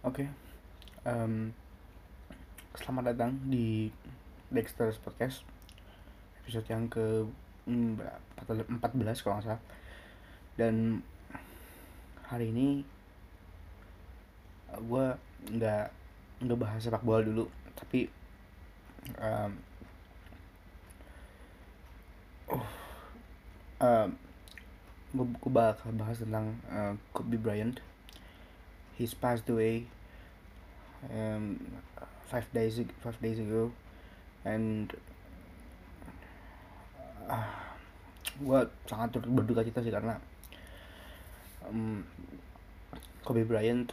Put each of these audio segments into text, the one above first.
Oke, em, selamat datang di Dexter's Podcast episode yang ke mm, berapa? 14 kalau nggak salah. Dan hari ini gue nggak nggak bahas sepak bola dulu, tapi em, oh, em, gue, bakal bahas tentang eh, Kobe Bryant. He's passed away um, five days five days ago. And uh, gue sangat berduka cita sih karena um, Kobe Bryant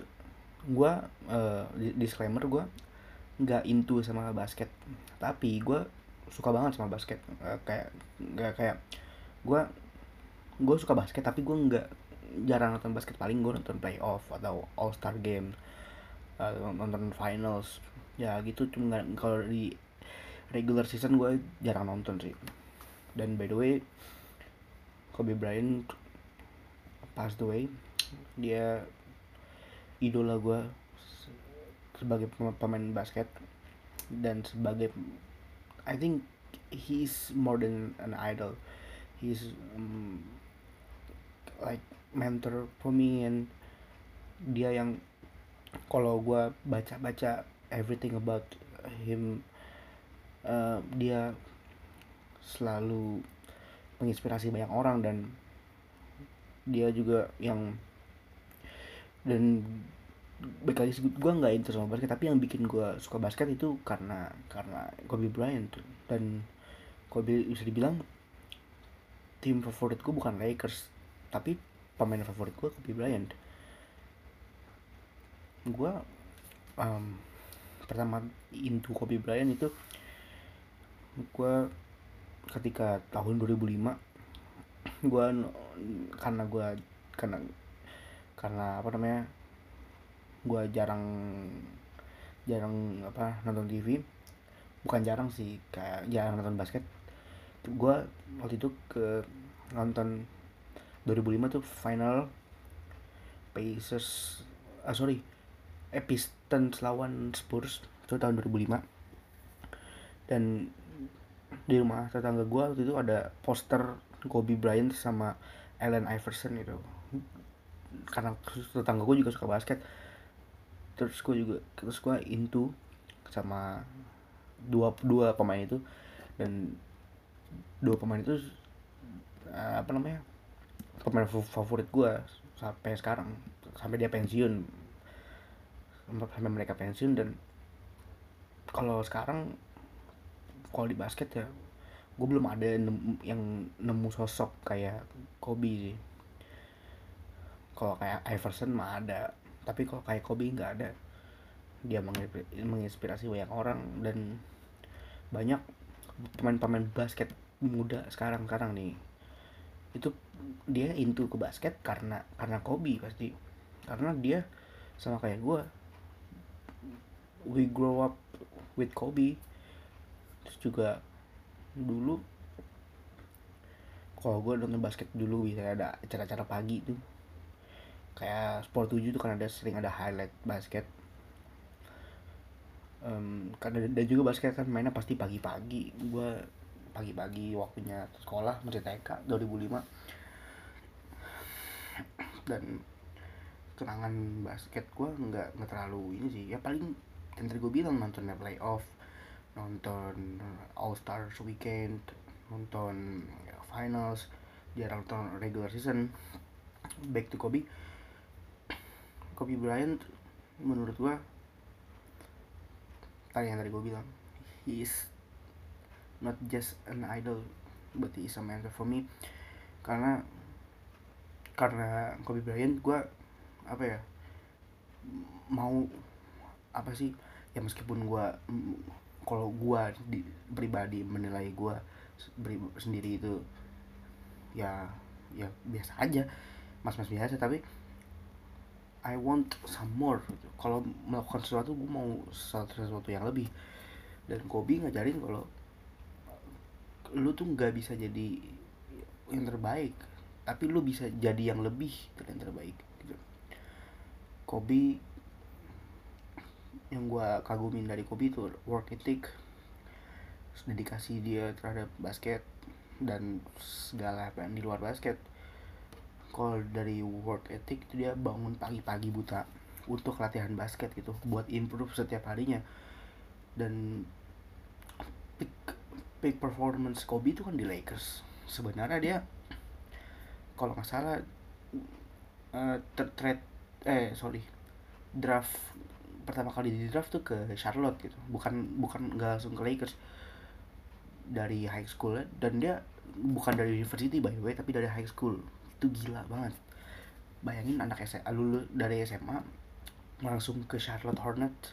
gue uh, di- disclaimer gue nggak into sama basket. Tapi gue suka banget sama basket. Uh, kayak nggak kayak gue gue suka basket tapi gue nggak jarang nonton basket paling gue nonton playoff atau all star game uh, nonton finals. Ya gitu cuma kalau di regular season gue jarang nonton sih. Dan by the way Kobe Bryant passed away. Dia idola gue sebagai pem- pemain basket. Dan sebagai I think he's more than an idol. He's um, like mentor for me and dia yang kalau gue baca-baca everything about him uh, dia selalu menginspirasi banyak orang dan dia juga yang dan baik lagi gue nggak into sama basket tapi yang bikin gue suka basket itu karena karena Kobe Bryant. Dan Kobe bisa dibilang tim favorit gue bukan Lakers tapi pemain favorit gue Kobe Bryant. Gue um, pertama into Kobe Bryant itu gue ketika tahun 2005 gue karena gue karena karena apa namanya gue jarang jarang apa nonton TV bukan jarang sih kayak jarang nonton basket. Gue waktu itu ke nonton 2005 tuh final Pacers ah sorry eh Pistons lawan Spurs itu tahun 2005 dan di rumah tetangga gue waktu itu ada poster Kobe Bryant sama Allen Iverson gitu. Karena tetangga gue juga suka basket. Terus gue juga terus gue into sama dua dua pemain itu. Dan dua pemain itu eh, apa namanya pemain fa- favorit gue sampai sekarang sampai dia pensiun. Sampai mereka pensiun dan kalau sekarang kalau di basket ya gue belum ada yang nemu sosok kayak Kobe sih. Kalau kayak Iverson mah ada tapi kalau kayak Kobe nggak ada. Dia menginspir- menginspirasi banyak orang dan banyak pemain-pemain basket muda sekarang sekarang nih. Itu dia into ke basket karena karena Kobe pasti. Karena dia sama kayak gue we grow up with Kobe. Terus juga dulu kalau gue nonton basket dulu bisa ada acara-acara pagi tuh kayak Sport 7 tuh kan ada sering ada highlight basket. Em, karena dan juga basket kan mainnya pasti pagi-pagi. Gue pagi-pagi waktunya sekolah masih TK 2005 dan kenangan basket gue nggak nggak terlalu ini sih. Ya paling yang tadi gue bilang nontonnya playoff nonton All Stars Weekend nonton finals jarang nonton regular season. Back to Kobe. Kobe Bryant menurut gue tadi yang tadi gue bilang he is not just an idol but he is a mentor for me. Karena karena Kobe Bryant gue apa ya mau apa sih ya meskipun gue kalau gue di, pribadi menilai gue sendiri itu ya ya biasa aja mas-mas biasa tapi I want some more gitu. kalau melakukan sesuatu gue mau sesuatu, sesuatu yang lebih dan Kobe ngajarin kalau lu tuh nggak bisa jadi yang terbaik tapi lu bisa jadi yang lebih yang terbaik gitu. Kobe yang gue kagumin dari Kobe itu work ethic dedikasi dia terhadap basket dan segala apa yang di luar basket. Kalau dari work ethic itu dia bangun pagi-pagi buta untuk latihan basket gitu buat improve setiap harinya. Dan peak peak performance Kobe itu kan di Lakers. Sebenarnya dia kalau nggak salah uh, trade eh sorry draft pertama kali di draft tuh ke Charlotte gitu. Bukan bukan nggak langsung ke Lakers. Dari high school dan dia bukan dari university by the way tapi dari high school. Itu gila banget. Bayangin anak SMA lulus dari SMA langsung ke Charlotte Hornets.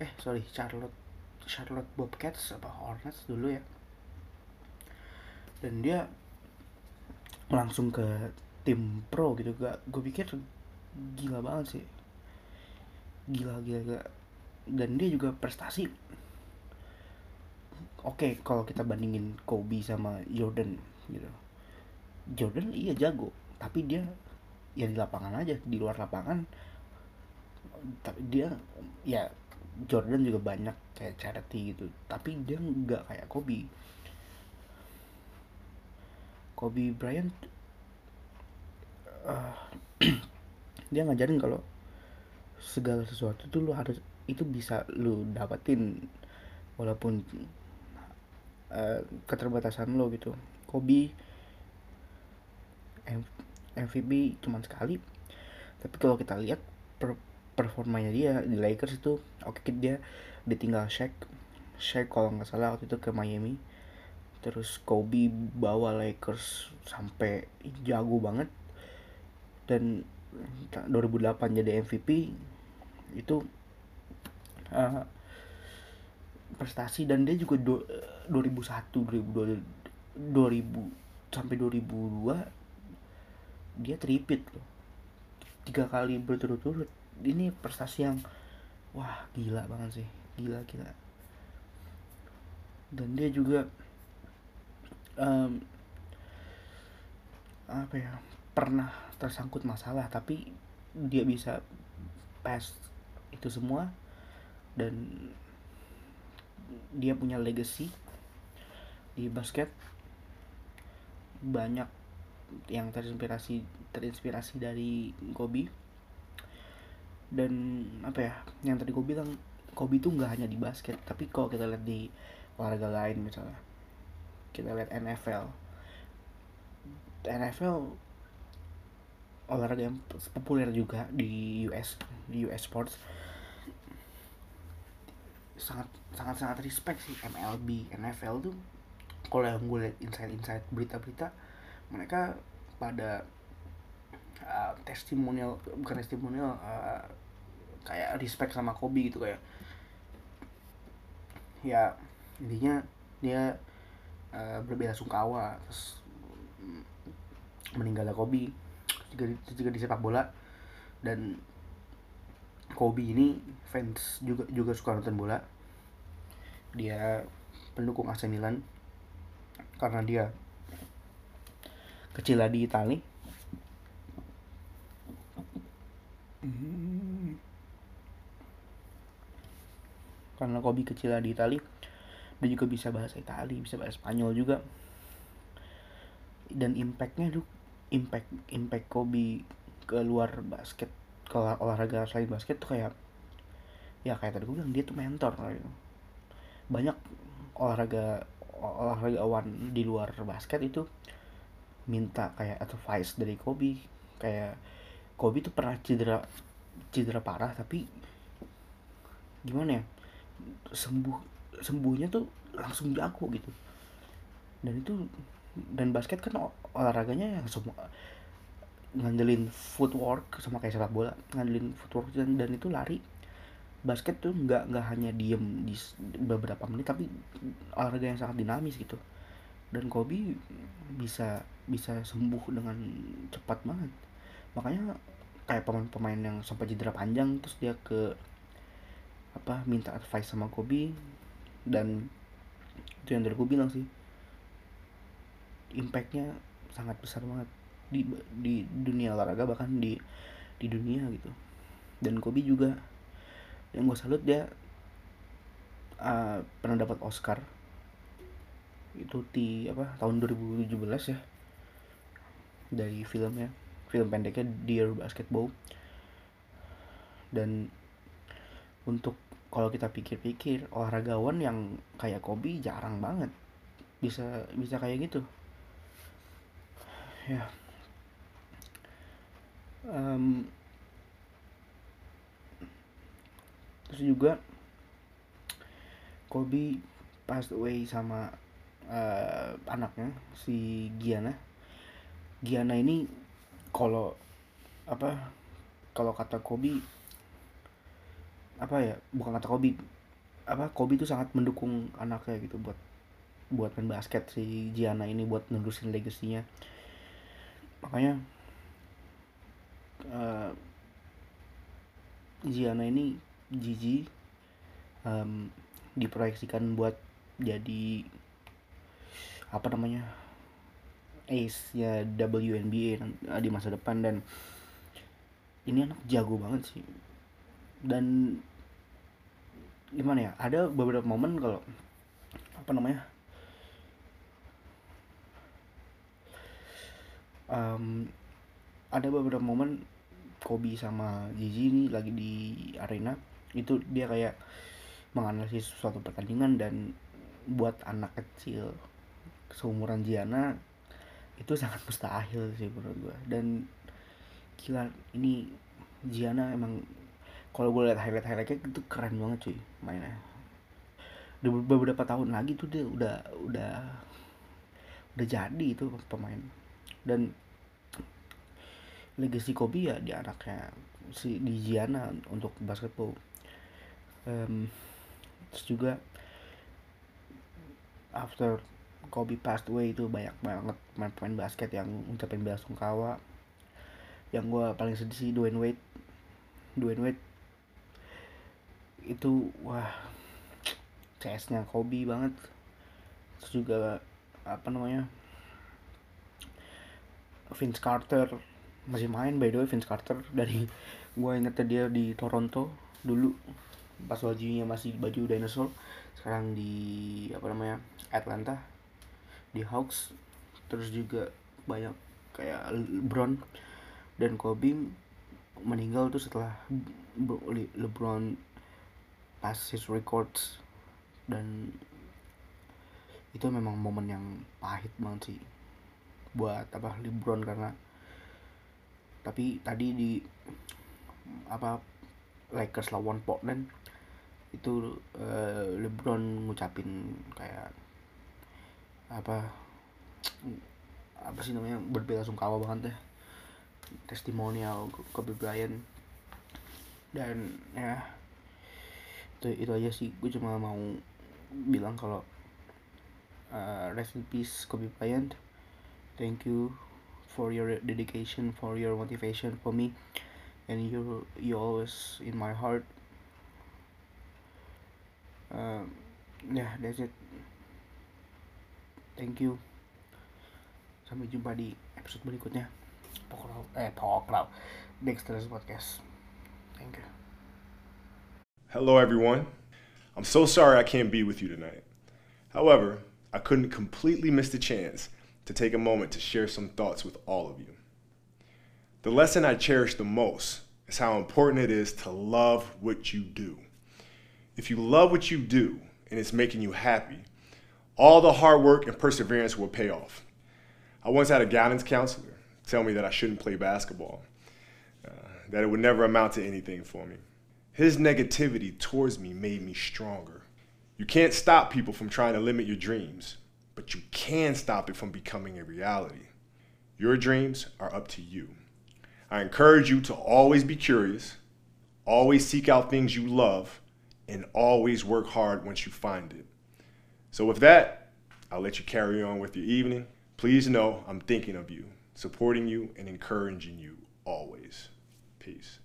Eh sorry Charlotte Charlotte Bobcats apa Hornets dulu ya. Dan dia langsung ke tim pro gitu gak gue pikir gila banget sih. Gila gila, gila. dan dia juga prestasi. Oke okay, kalau kita bandingin Kobe sama Jordan gitu. Jordan iya jago tapi dia ya di lapangan aja di luar lapangan. Tapi dia ya Jordan juga banyak kayak charity gitu. Tapi dia nggak kayak Kobe Kobe Bryant uh, dia ngajarin kalau segala sesuatu tuh lu harus itu bisa lu dapetin walaupun uh, keterbatasan lo gitu. Kobe MVP cuma sekali. Tapi kalau kita lihat per performanya dia di Lakers itu oke okay, dia ditinggal Shaq. Shaq kalau nggak salah waktu itu ke Miami terus Kobe bawa Lakers sampai jago banget. Dan 2008 jadi MVP itu uh, prestasi. Dan dia juga do, 2001 2000 2000 sampai 2002 dia tripit loh. Tiga kali berturut-turut. Ini prestasi yang wah gila banget sih. Gila gila. Dan dia juga um, apa ya pernah tersangkut masalah tapi dia bisa pass itu semua dan dia punya legacy di basket. Banyak yang terinspirasi terinspirasi dari Kobe. Dan apa ya yang tadi gue bilang Kobe itu nggak hanya di basket tapi kalau kita lihat di olahraga lain misalnya kita lihat NFL NFL olahraga yang populer juga di US di US sports. Sangat sangat sangat respect sih MLB NFL tuh. Kalau yang gue lihat insight insight berita-berita mereka pada uh, testimonial bukan testimonial uh, kayak respect sama Kobe gitu kayak ya intinya dia uh, berbela sungkawa terus meninggalnya Kobe juga juga di sepak bola. Dan Kobe ini fans juga juga suka nonton bola. Dia pendukung AC Milan karena dia kecil di Itali. Karena Kobe kecil di Itali dia juga bisa bahasa Itali bisa bahasa Spanyol juga dan impactnya tuh impact impact Kobe ke luar basket ke olahraga selain basket tuh kayak ya kayak tadi gue bilang dia tuh mentor gitu. banyak olahraga olahragawan di luar basket itu minta kayak advice dari Kobe kayak Kobe tuh pernah cedera cedera parah tapi gimana ya sembuh sembuhnya tuh langsung jago gitu. Dan itu dan basket kan olahraganya yang semua ngandelin footwork sama kayak sepak bola ngandelin footwork dan, dan itu lari. Basket tuh nggak nggak hanya diem di beberapa menit tapi olahraga yang sangat dinamis gitu. Dan Kobe bisa bisa sembuh dengan cepat banget. Makanya kayak pemain-pemain yang sampai cedera panjang terus dia ke apa minta advice sama Kobe dan itu yang dari gue bilang sih impactnya sangat besar banget di di dunia olahraga bahkan di di dunia gitu. Dan Kobe juga yang gue salut dia uh, pernah dapat Oscar. Itu di apa tahun 2017 ya dari filmnya film pendeknya Dear Basketball. Dan untuk kalau kita pikir-pikir olahragawan yang kayak Kobe jarang banget. Bisa bisa kayak gitu. Ya. Um, terus juga Kobe passed away sama uh, anaknya si Giana Giana ini kalau apa kalau kata Kobe apa ya bukan kata Kobe apa Kobe itu sangat mendukung anaknya gitu buat buat main basket si Giana ini buat nerusin legasinya. Makanya uh, Giana ini Gigi um, diproyeksikan buat jadi apa namanya ace ya WNBA di masa depan dan ini anak jago banget sih. Dan gimana ya ada beberapa momen kalau apa namanya um, ada beberapa momen Kobe sama Gigi ini lagi di arena itu dia kayak menganalisis suatu pertandingan dan buat anak kecil seumuran Giana itu sangat mustahil sih menurut gue dan gila ini Giana emang kalau gue lihat highlight highlightnya itu keren banget cuy mainnya. Di beberapa tahun lagi tuh dia udah udah udah jadi itu pemain. Dan legasi Kobe ya di anaknya si di Giana untuk basketball. Um, terus juga after Kobe passed away itu banyak banget pemain-pemain basket yang ucapin bela sungkawa. Yang gue paling sedih sih Dwayne Wade. Dwayne Wade itu wah CS-nya Kobe banget. Terus juga apa namanya Vince Carter masih main by the way Vince Carter. Dari gue ingetnya dia di Toronto dulu pas bajunya masih baju dinosaur. Sekarang di apa namanya Atlanta di Hawks. Terus juga banyak kayak LeBron dan Kobe meninggal tuh setelah LeBron pass his records. Dan itu memang momen yang pahit banget sih buat apa LeBron karena tapi tadi di apa Lakers lawan Portland itu uh, LeBron ngucapin kayak apa apa sih namanya berbela sungkawa banget deh testimonial Kobe Bryant. Dan ya itu itu aja sih. Gue cuma mau bilang kalau uh, rest in peace Kobe Bryant. Thank you for your dedication for your motivation for me. And you you always in my heart. Uh, yeah that's it. Thank you. Sampai jumpa di episode berikutnya. Pokoknya eh Pokoknya Dexter's Podcast. Thank you hello everyone I'm so sorry I can't be with you tonight however I couldn't completely miss the chance to take a moment to share some thoughts with all of you the lesson I cherish the most is how important it is to love what you do if you love what you do and it's making you happy all the hard work and perseverance will pay off. I once had a guidance counselor tell me that I shouldn't play basketball, uh, that it would never amount to anything for me. His negativity towards me made me stronger. You can't stop people from trying to limit your dreams, but you can stop it from becoming a reality. Your dreams are up to you. I encourage you to always be curious, always seek out things you love, and always work hard once you find it. So, with that, I'll let you carry on with your evening. Please know I'm thinking of you, supporting you, and encouraging you always. Peace.